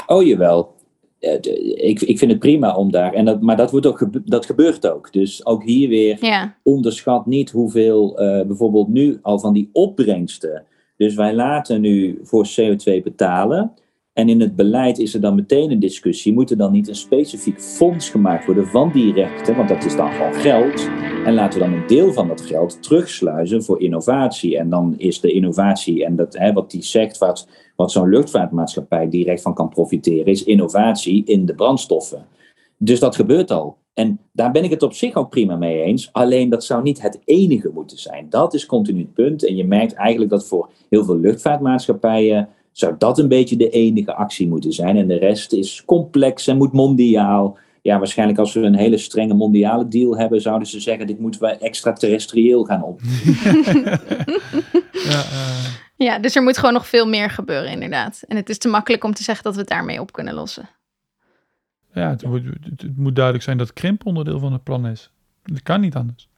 Oh, jawel. Ik, ik vind het prima om daar. En dat, maar dat, wordt ook, dat gebeurt ook. Dus ook hier weer ja. onderschat niet hoeveel bijvoorbeeld nu al van die opbrengsten dus wij laten nu voor CO2 betalen. En in het beleid is er dan meteen een discussie. Moet er dan niet een specifiek fonds gemaakt worden van die rechten? Want dat is dan gewoon geld. En laten we dan een deel van dat geld terugsluizen voor innovatie. En dan is de innovatie, en dat, hè, wat die zegt, wat, wat zo'n luchtvaartmaatschappij direct van kan profiteren, is innovatie in de brandstoffen. Dus dat gebeurt al. En daar ben ik het op zich ook prima mee eens. Alleen dat zou niet het enige moeten zijn. Dat is continu het punt. En je merkt eigenlijk dat voor heel veel luchtvaartmaatschappijen zou dat een beetje de enige actie moeten zijn. En de rest is complex en moet mondiaal. Ja, waarschijnlijk als we een hele strenge mondiale deal hebben, zouden ze zeggen: dit moeten we extraterrestrieel gaan op. ja, uh... ja, dus er moet gewoon nog veel meer gebeuren, inderdaad. En het is te makkelijk om te zeggen dat we het daarmee op kunnen lossen. Ja, het, Moet, het, moet duidelijk zijn dat krimp onderdeel van het plan is. Dat kan niet anders.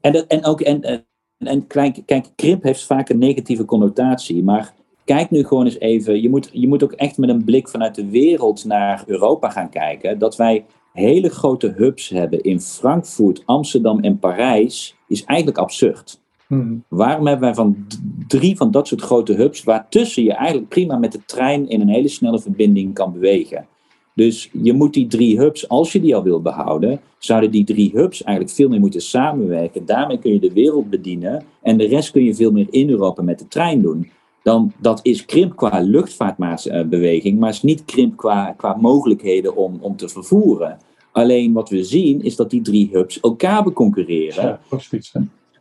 En, dat, en ook, en, en, en kijk, kijk, krimp heeft vaak een negatieve connotatie, maar kijk nu gewoon eens even. Je moet, je moet ook echt met een blik vanuit de wereld naar Europa gaan kijken. Dat wij hele grote hubs hebben in Frankfurt, Amsterdam en Parijs, is eigenlijk absurd. Hmm. Waarom hebben wij van drie van dat soort grote hubs, waartussen je eigenlijk prima met de trein in een hele snelle verbinding kan bewegen? Dus je moet die drie hubs, als je die al wil behouden, zouden die drie hubs eigenlijk veel meer moeten samenwerken. Daarmee kun je de wereld bedienen en de rest kun je veel meer in Europa met de trein doen. Dan, dat is krimp qua luchtvaartbeweging, maar is niet krimp qua, qua mogelijkheden om, om te vervoeren. Alleen wat we zien is dat die drie hubs elkaar beconcurreren. Ja, precies.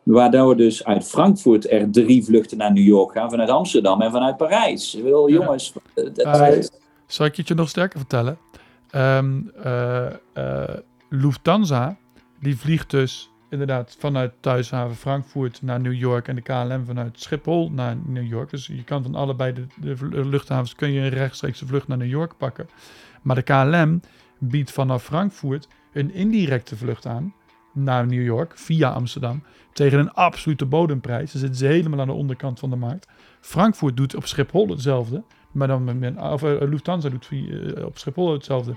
Waardoor dus uit Frankfurt er drie vluchten naar New York gaan, vanuit Amsterdam en vanuit Parijs. Ik wil, jongens, dat, uh, zal ik je nog sterker vertellen? Um, uh, uh, Lufthansa, die vliegt dus inderdaad vanuit thuishaven Frankfurt naar New York en de KLM vanuit Schiphol naar New York. Dus je kan van allebei de, de luchthavens kun je een rechtstreekse vlucht naar New York pakken. Maar de KLM biedt vanaf Frankfurt een indirecte vlucht aan naar New York via Amsterdam tegen een absolute bodemprijs. Dan zitten ze helemaal aan de onderkant van de markt. Frankfurt doet op Schiphol hetzelfde. Maar dan met, of, uh, Lufthansa doet via, op Schiphol hetzelfde.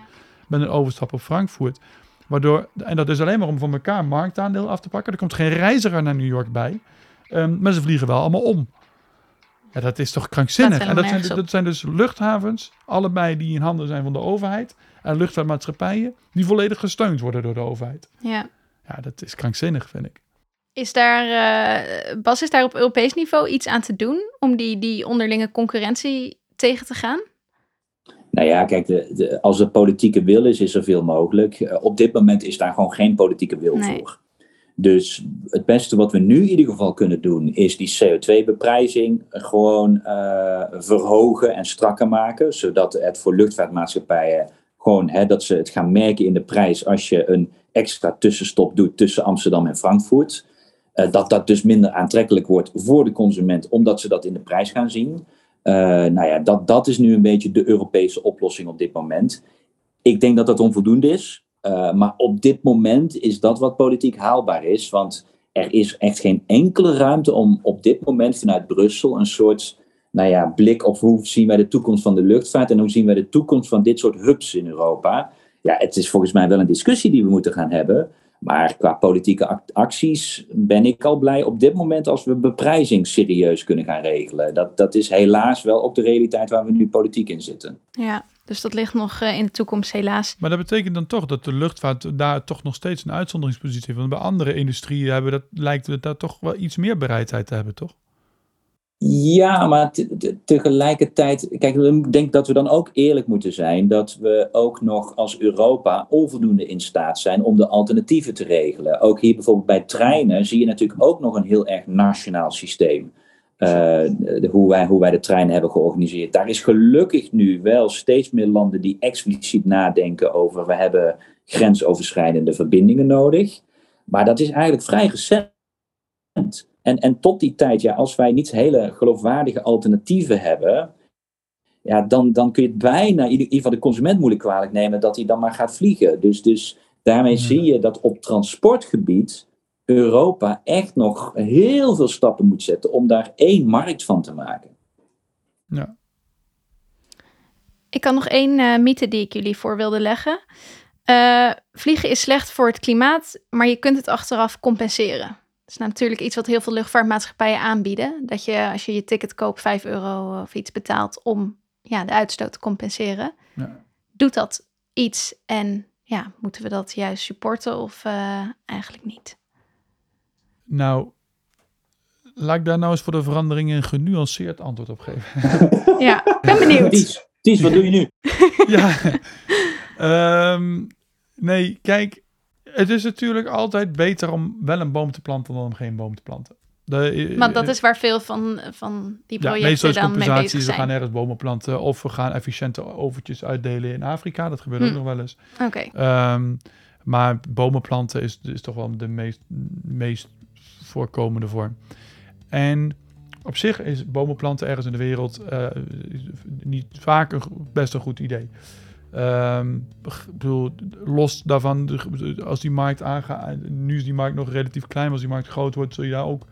Met een overstap op Frankfurt. Waardoor, en dat is alleen maar om van elkaar marktaandeel af te pakken. Er komt geen reiziger naar New York bij. Um, maar ze vliegen wel allemaal om. Ja, dat is toch krankzinnig. En dat helemaal zijn, nergens dat zijn dus luchthavens, allebei die in handen zijn van de overheid. En luchtvaartmaatschappijen die volledig gesteund worden door de overheid. Ja. Ja, dat is krankzinnig, vind ik. Is daar, eh, Bas, is daar op Europees niveau iets aan te doen om die, die onderlinge concurrentie tegen te gaan? Nou ja, kijk, de, de, als er politieke wil is, is er veel mogelijk. Eh, op dit moment is daar gewoon geen politieke wil Nee. voor. Dus het beste wat we nu in ieder geval kunnen doen, is die CO2-beprijzing gewoon eh, verhogen en strakker maken. Zodat het voor luchtvaartmaatschappijen gewoon, hè, dat ze het gaan merken in de prijs als je een extra tussenstop doet tussen Amsterdam en Frankfurt. Eh, dat dat dus minder aantrekkelijk wordt voor de consument, omdat ze dat in de prijs gaan zien. Eh, nou ja, dat, dat is nu een beetje de Europese oplossing op dit moment. Ik denk dat dat onvoldoende is. Uh, maar op dit moment is dat wat politiek haalbaar is. Want er is echt geen enkele ruimte om op dit moment vanuit Brussel een soort nou ja, blik op hoe zien wij de toekomst van de luchtvaart en hoe zien wij de toekomst van dit soort hubs in Europa. Ja, het is volgens mij wel een discussie die we moeten gaan hebben. Maar qua politieke acties ben ik al blij op dit moment als we beprijzing serieus kunnen gaan regelen. Dat, dat is helaas wel ook de realiteit waar we nu politiek in zitten. Ja, dus dat ligt nog uh, in de toekomst helaas. Maar dat betekent dan toch dat de luchtvaart daar toch nog steeds een uitzonderingspositie heeft. Want bij andere industrieën hebben dat, lijkt het daar toch wel iets meer bereidheid te hebben, toch? Ja, maar tegelijkertijd, kijk, ik denk dat we dan ook eerlijk moeten zijn dat we ook nog als Europa onvoldoende in staat zijn om de alternatieven te regelen. Ook hier bijvoorbeeld bij treinen zie je natuurlijk ook nog een heel erg nationaal systeem. Uh, de, hoe, wij, hoe wij de treinen hebben georganiseerd. Daar is gelukkig nu wel steeds meer landen die expliciet nadenken over we hebben grensoverschrijdende verbindingen nodig. Maar dat is eigenlijk vrij recent. En, en tot die tijd, ja, als wij niet hele geloofwaardige alternatieven hebben, ja, dan, dan kun je het bijna, in ieder geval de consument moeilijk kwalijk nemen, dat hij dan maar gaat vliegen. Dus, dus daarmee Ja. zie je dat op transportgebied Europa echt nog heel veel stappen moet zetten om daar één markt van te maken. Ja. Ik had nog één uh, mythe die ik jullie voor wilde leggen. Uh, vliegen is slecht voor het klimaat, maar je kunt het achteraf compenseren. Dat is natuurlijk iets wat heel veel luchtvaartmaatschappijen aanbieden. Dat je als je je ticket koopt 5 euro of iets betaalt om ja, de uitstoot te compenseren. Ja. Doet dat iets en ja, moeten we dat juist supporten of uh, eigenlijk niet? Nou, laat ik daar nou eens voor de verandering een genuanceerd antwoord op geven. ja, ik ben benieuwd. Ties, Ties wat doe je nu? ja, um, nee, kijk, het is natuurlijk altijd beter om wel een boom te planten dan om geen boom te planten. De, Want dat is waar veel van, van die ja, projecten meestal is dan mee bezig zijn. we gaan ergens bomen planten of we gaan efficiënte overtjes uitdelen in Afrika. Dat gebeurt Hm. ook nog wel eens. Oké, Um, maar bomen planten is, is toch wel de meest, meest voorkomende vorm. En op zich is bomen planten ergens in de wereld uh, niet vaak een, best een goed idee. Um, bedoel, los daarvan, als die markt aangaat, nu is die markt nog relatief klein, maar als die markt groot wordt, zul je daar ook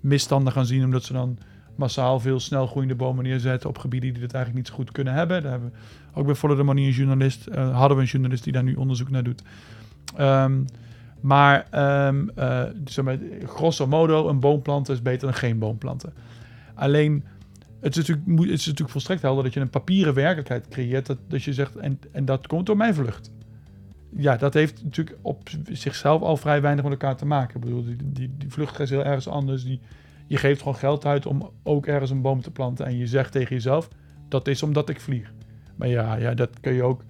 misstanden gaan zien, omdat ze dan massaal veel snel groeiende bomen neerzetten op gebieden die dat eigenlijk niet zo goed kunnen hebben. Daar hebben we ook bij Follow the een journalist, uh, hadden we een journalist die daar nu onderzoek naar doet. Um, maar um, zeg maar, grosso modo, een boom planten is beter dan geen boom planten. Alleen, het is, natuurlijk, het is natuurlijk volstrekt helder dat je een papieren werkelijkheid creëert. Dat, dat je zegt, en, en dat komt door mijn vlucht. Ja, dat heeft natuurlijk op zichzelf al vrij weinig met elkaar te maken. Ik bedoel, die, die, die vlucht is heel ergens anders. Die, je geeft gewoon geld uit om ook ergens een boom te planten. En je zegt tegen jezelf, dat is omdat ik vlieg. Maar ja, ja dat kun je ook.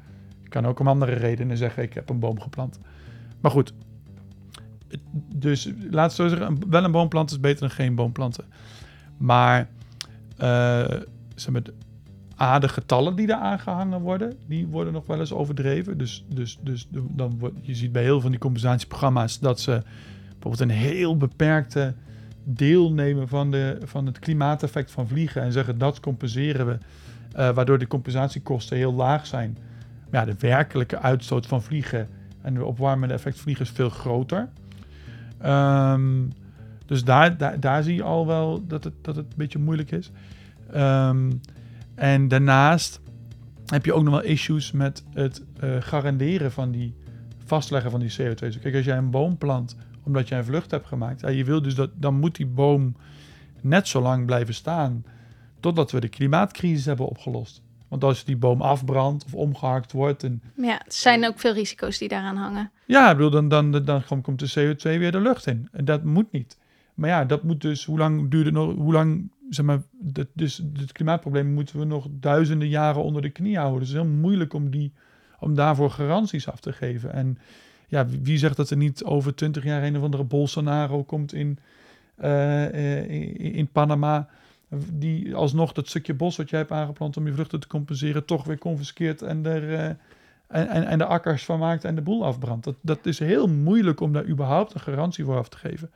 Kan ook om andere redenen zeggen, ik heb een boom geplant. Maar goed. Dus laat zo zeggen, wel een boom planten is beter dan geen boom planten. Maar zeg maar, A, de getallen die daar aangehangen worden, die worden nog wel eens overdreven. Dus, dus, dus dan wordt, je ziet bij heel veel van die compensatieprogramma's dat ze bijvoorbeeld een heel beperkte deel nemen van, de, van het klimaateffect van vliegen en zeggen dat compenseren we, uh, waardoor de compensatiekosten heel laag zijn. Maar ja, de werkelijke uitstoot van vliegen en de opwarmende effect vliegen is veel groter. Um, dus daar, daar, daar zie je al wel dat het, dat het een beetje moeilijk is. Um, en daarnaast heb je ook nog wel issues met het uh, garanderen van die vastleggen van die CO2. Dus kijk, als jij een boom plant omdat jij een vlucht hebt gemaakt, ja, je wil dus dat, dan moet die boom net zo lang blijven staan totdat we de klimaatcrisis hebben opgelost. Want als die boom afbrandt of omgehakt wordt. En, Ja, er zijn ook veel risico's die daaraan hangen. ja, ik bedoel, dan, dan, dan, dan komt de CO2 weer de lucht in. En dat moet niet. Maar ja, dat moet dus, hoe lang duurt het nog, hoe lang, zeg maar, dat, dus het klimaatprobleem moeten we nog duizenden jaren onder de knie houden. Dus het is heel moeilijk om, die, om daarvoor garanties af te geven. En ja, wie- zegt dat er niet over twintig jaar een of andere Bolsonaro komt in, eh, eh, in, in Panama, die alsnog dat stukje bos wat jij hebt aangeplant om je vluchten te compenseren, toch weer confiskeert en er... eh, en, en, en de akkers van maakt en de boel afbrandt. Dat, dat is heel moeilijk om daar überhaupt een garantie voor af te geven.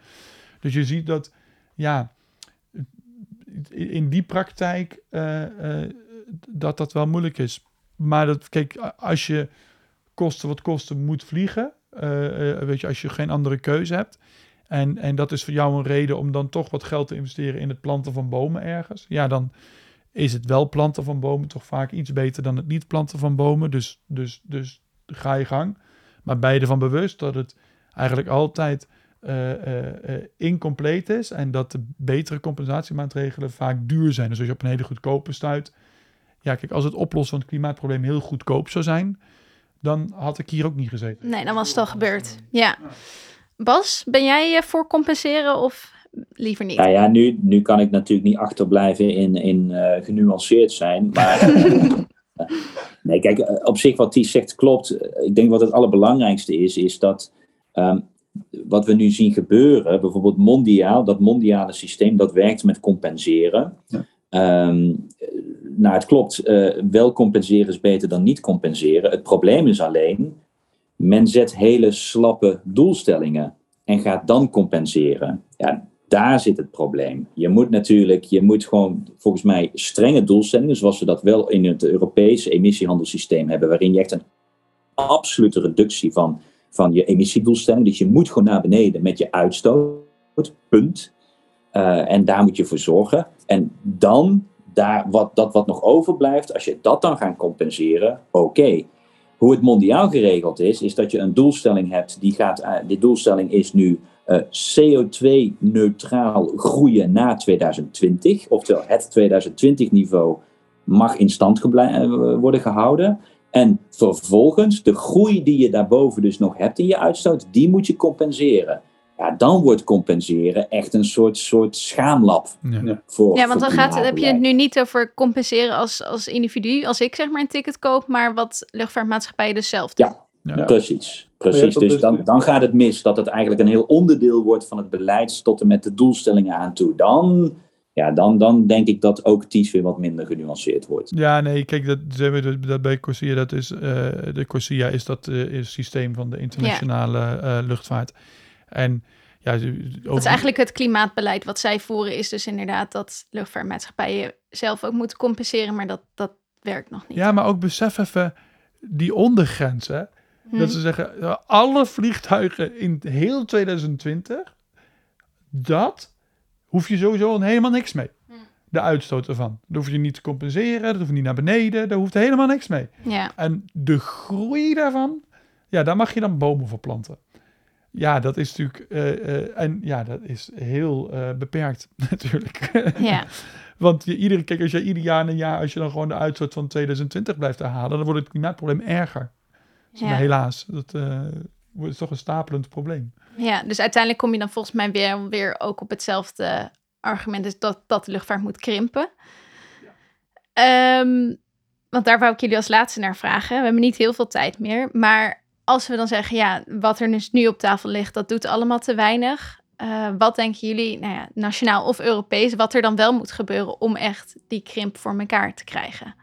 Dus je ziet dat, ja, in die praktijk eh, eh, dat dat wel moeilijk is. Maar dat, kijk, als je kosten wat kosten moet vliegen, eh, weet je, als je geen andere keuze hebt. En, en dat is voor jou een reden om dan toch wat geld te investeren in het planten van bomen ergens. Ja, dan is het wel planten van bomen toch vaak iets beter dan het niet planten van bomen. Dus, dus, dus ga je gang. Maar ben je ervan bewust dat het eigenlijk altijd incompleet is en dat de betere compensatiemaatregelen vaak duur zijn. Dus als je op een hele goedkope stuit. Ja, kijk, als het oplossen van het klimaatprobleem heel goedkoop zou zijn, dan had ik hier ook niet gezeten. Nee, dan was het al gebeurd. Ja. Bas, ben jij eh, voor compenseren of liever niet? Ja, ja nu, nu kan ik natuurlijk niet achterblijven in, in eh, genuanceerd zijn. Maar eh, nee, kijk, eh, op zich wat Ties zegt klopt. Eh, Ik denk wat het allerbelangrijkste is, is dat ehm, wat we nu zien gebeuren, bijvoorbeeld mondiaal, dat mondiale systeem, dat werkt met compenseren. Ja. Ehm, eh, nou, het klopt, eh, wel compenseren is beter dan niet compenseren. Het probleem is alleen, men zet hele slappe doelstellingen en gaat dan compenseren. Ja, daar zit het probleem. Je moet natuurlijk, je moet gewoon volgens mij strenge doelstellingen, zoals we dat wel in het Europese emissiehandelssysteem hebben, waarin je echt een absolute reductie van, van je emissiedoelstelling. Dus je moet gewoon naar beneden met je uitstoot. Punt. Eh, en daar moet je voor zorgen. En dan, daar, wat, dat wat nog overblijft, als je dat dan gaat compenseren, oké. Hoe het mondiaal geregeld is, is dat je een doelstelling hebt. Die, gaat, eh, die doelstelling is nu eh, CO2-neutraal groeien na 2020. Oftewel, het 2020-niveau mag in stand worden gehouden. En vervolgens, de groei die je daarboven dus nog hebt in je uitstoot, die moet je compenseren. Ja, dan wordt compenseren echt een soort, soort schaamlab. Ja. Voor, Ja, want voor dan gaat, het- heb je het nu niet over compenseren als, als individu, als ik zeg maar een ticket koop, maar wat luchtvaartmaatschappijen dus zelf doen. Ja. Ja. Precies, precies. Dus dan, dan gaat het mis dat het eigenlijk een heel onderdeel wordt van het beleid tot en met de doelstellingen aan toe. Dan, ja, dan, dan denk ik dat ook TIES weer wat minder genuanceerd wordt. Ja, nee, kijk, dat, dat- dat bij Corsia, dat is, eh, de Corsia is dat eh, is systeem van de internationale eh, luchtvaart. En ja, Dat is eigenlijk het klimaatbeleid wat zij voeren, is dus inderdaad dat luchtvaartmaatschappijen zelf ook moeten compenseren, maar dat, dat werkt nog niet. Ja, maar ook besef even die ondergrens, hè. Hm. Dat ze zeggen, alle vliegtuigen in heel 2020, dat hoef je sowieso al helemaal niks mee. Hm. De uitstoot ervan. Daar hoef je niet te compenseren, dat hoef je niet naar beneden, daar hoeft helemaal niks mee. Ja, En de groei daarvan, ja, daar mag je dan bomen voor planten. Ja, dat is natuurlijk, eh, eh, en ja, dat is heel eh, beperkt natuurlijk. ja. Want je, iedere, kijk, als je ieder jaar en een jaar, als je dan gewoon de uitstoot van 2020 blijft herhalen, dan wordt het klimaatprobleem erger. Ja. helaas, dat eh, wordt toch een stapelend probleem. ja, dus uiteindelijk kom je dan volgens mij weer, weer ook op hetzelfde argument, dus dat, dat de luchtvaart moet krimpen. Ehm, want daar wou ik jullie als laatste naar vragen. We hebben niet heel veel tijd meer, maar als we dan zeggen, ja, wat er dus nu op tafel ligt, dat doet allemaal te weinig. Eh, wat denken jullie, nou ja, nationaal of Europees, wat er dan wel moet gebeuren om echt die krimp voor elkaar te krijgen?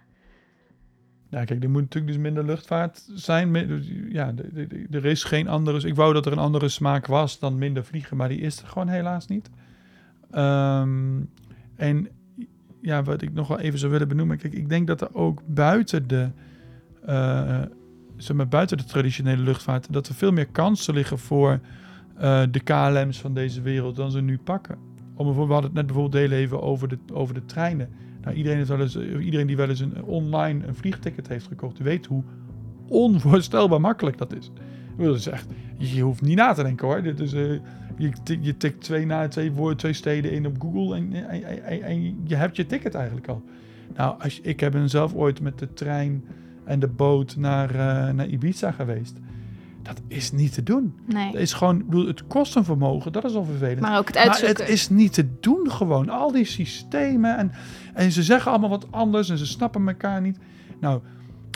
Ja, kijk, er moet natuurlijk dus minder luchtvaart zijn. Mi- Ja, er is geen andere. Ik wou dat er een andere smaak was dan minder vliegen, maar die is er gewoon helaas niet. Ehm, en ja, wat ik nog wel even zou willen benoemen. Kijk, ik denk dat er ook buiten de, eh, zeg buiten de traditionele luchtvaart, dat er veel meer kansen liggen voor eh, de KLM's van deze wereld dan ze nu pakken. Om we hadden het net bijvoorbeeld heel even over de, over de treinen. Nou, iedereen, heeft wel eens, iedereen die wel eens een, online een vliegticket heeft gekocht, weet hoe onvoorstelbaar makkelijk dat is. Dat is echt, je hoeft niet na te denken hoor. Dit is, uh, je, je tikt twee, na, twee woorden, twee steden in op Google en, je hebt je ticket eigenlijk al. Nou, als, ik heb zelf ooit met de trein en de boot naar, naar Ibiza geweest. Dat is niet te doen. Nee. Dat is gewoon, bedoel, het kost een vermogen, dat is al vervelend. Maar ook het uitzoeken. Maar het is niet te doen gewoon. Al die systemen en, en ze zeggen allemaal wat anders en ze snappen elkaar niet. Nou,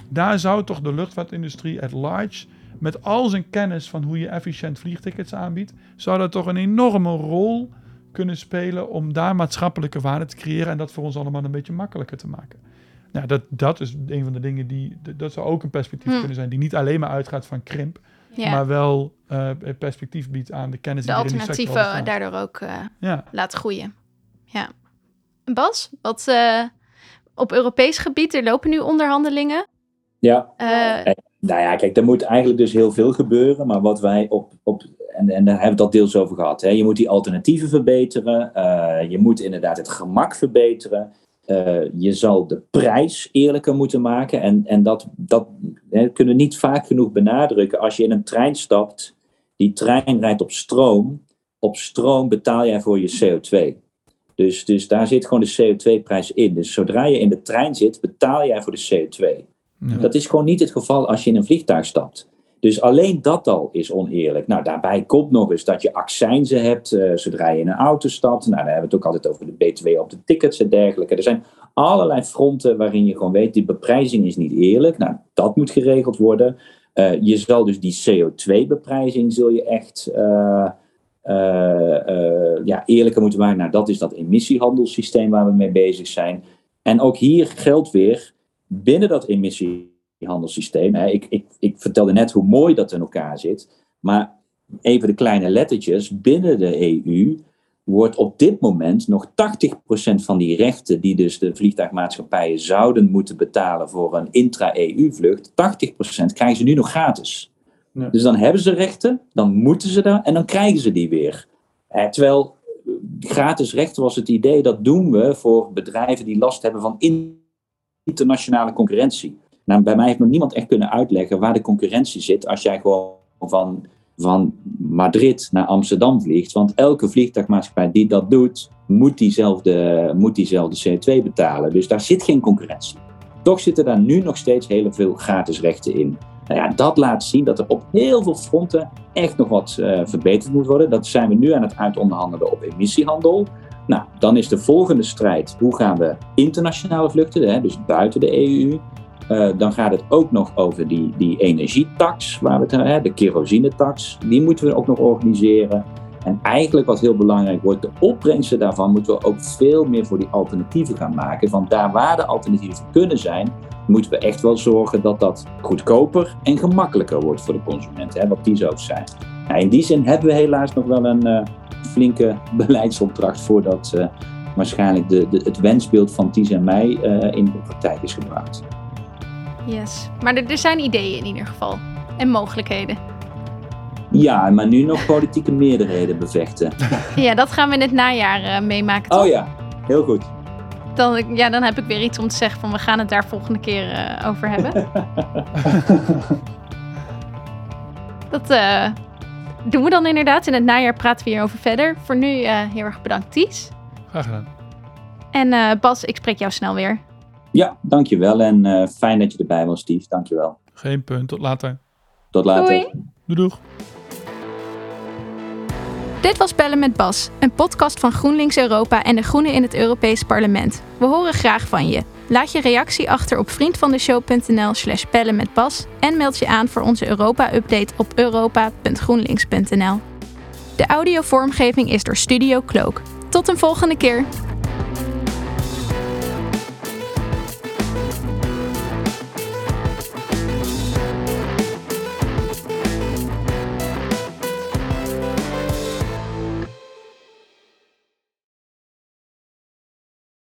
daar zou toch de luchtvaartindustrie at large, met al zijn kennis van hoe je efficiënt vliegtickets aanbiedt, zou dat toch een enorme rol kunnen spelen om daar maatschappelijke waarde te creëren en dat voor ons allemaal een beetje makkelijker te maken. Nou, dat, dat is een van de dingen die, dat zou ook een perspectief Hm. kunnen zijn, die niet alleen maar uitgaat van krimp, Ja. maar wel eh, perspectief biedt aan de kennis de die er in die sector al alternatieven daardoor ook eh, Ja. laat groeien. Ja. Bas, wat eh, op Europees gebied, er lopen nu onderhandelingen. Ja, Eh, Nou ja, kijk, er moet eigenlijk dus heel veel gebeuren. Maar wat wij op. op en, en daar hebben we het al deels over gehad. Hè. Je moet die alternatieven verbeteren. eh, je moet inderdaad het gemak verbeteren. Eh, je zal de prijs eerlijker moeten maken. En, en dat, dat hè, kunnen we niet vaak genoeg benadrukken. Als je in een trein stapt, die trein rijdt op stroom. Op stroom betaal jij voor je CO2. Dus, dus daar zit gewoon de CO2-prijs in. Dus zodra je in de trein zit, betaal jij voor de CO2. Ja. Dat is gewoon niet het geval als je in een vliegtuig stapt. Dus alleen dat al is oneerlijk. Nou, daarbij komt nog eens dat je accijnzen hebt eh, zodra je in een auto stapt. Nou, dan hebben we het ook altijd over de BTW op de tickets en dergelijke. Er zijn allerlei fronten waarin je gewoon weet, die beprijzing is niet eerlijk. Nou, dat moet geregeld worden. Eh, je zal dus die CO2-beprijzing zul je echt eh, ja, eerlijker moeten maken. Nou, dat is dat emissiehandelssysteem waar we mee bezig zijn. En ook hier geldt weer, binnen dat hè, ik, ik, ik vertelde net hoe mooi dat in elkaar zit, maar even de kleine lettertjes, binnen de EU wordt op dit moment nog 80% van die rechten die dus de vliegtuigmaatschappijen zouden moeten betalen voor een intra-EU-vlucht, 80% krijgen ze nu nog gratis. Ja. Dus dan hebben ze rechten, dan moeten ze daar en dan krijgen ze die weer. Eh, terwijl eh, gratis rechten was het idee, dat doen we voor bedrijven die last hebben van in- internationale concurrentie. Nou, bij mij heeft nog niemand echt kunnen uitleggen waar de concurrentie zit als jij gewoon van, van Madrid naar Amsterdam vliegt. Want elke vliegtuigmaatschappij die dat doet, moet diezelfde, moet diezelfde CO2 betalen. Dus daar zit geen concurrentie. Toch zitten daar nu nog steeds heel veel gratis rechten in. Nou ja, dat laat zien dat er op heel veel fronten echt nog wat eh, verbeterd moet worden. Dat zijn we nu aan het uitonderhandelen op emissiehandel. Nou, dan is de volgende strijd, hoe gaan we internationale vluchten, hè, dus buiten de EU. Eh, dan gaat het ook nog over die, die energietax, waar we het, hè, de kerosinetax. Die moeten we ook nog organiseren. En eigenlijk wat heel belangrijk wordt, de opbrengsten daarvan moeten we ook veel meer voor die alternatieven gaan maken. Want daar waar de alternatieven kunnen zijn, moeten we echt wel zorgen dat dat goedkoper en gemakkelijker wordt voor de consument, hè, wat die zou zijn. Nou, in die zin hebben we helaas nog wel een eh, flinke beleidsopdracht voordat eh, waarschijnlijk de, de, het wensbeeld van Ties en mij in de praktijk is gebracht. Yes. Maar er, er zijn ideeën in ieder geval. En mogelijkheden. Ja, maar nu nog politieke meerderheden bevechten. Ja, dat gaan we in het najaar eh, meemaken. Toch? Oh ja, heel goed. Dan, ja, dan heb ik weer iets om te zeggen van we gaan het daar volgende keer eh, over hebben. Dat eh, doen we dan inderdaad. In het najaar praten we hierover verder. Voor nu eh, heel erg bedankt Ties. Graag gedaan. En eh, Bas, ik spreek jou snel weer. Ja, dankjewel en eh, fijn dat je erbij was, Steve. Dankjewel. Geen punt. Tot later. Tot later. Doei. Doei doeg. Dit was Bellen met Bas, een podcast van GroenLinks Europa en de Groenen in het Europees Parlement. We horen graag van je. Laat je reactie achter op vriendvandeshow.nl slash bellen met Bas en meld je aan voor onze Europa-update op europa.groenlinks.nl. De audiovormgeving is door Studio Cloak. Tot een volgende keer!